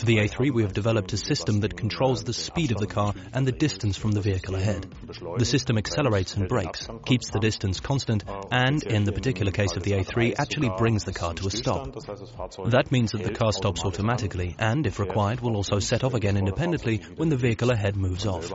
For the A3, we have developed a system that controls the speed of the car and the distance from the vehicle ahead. The system accelerates and brakes, keeps the distance constant, and, in the particular case of the A3, actually brings the car to a stop. That means that the car stops automatically and, if required, will also set off again independently when the vehicle ahead moves off.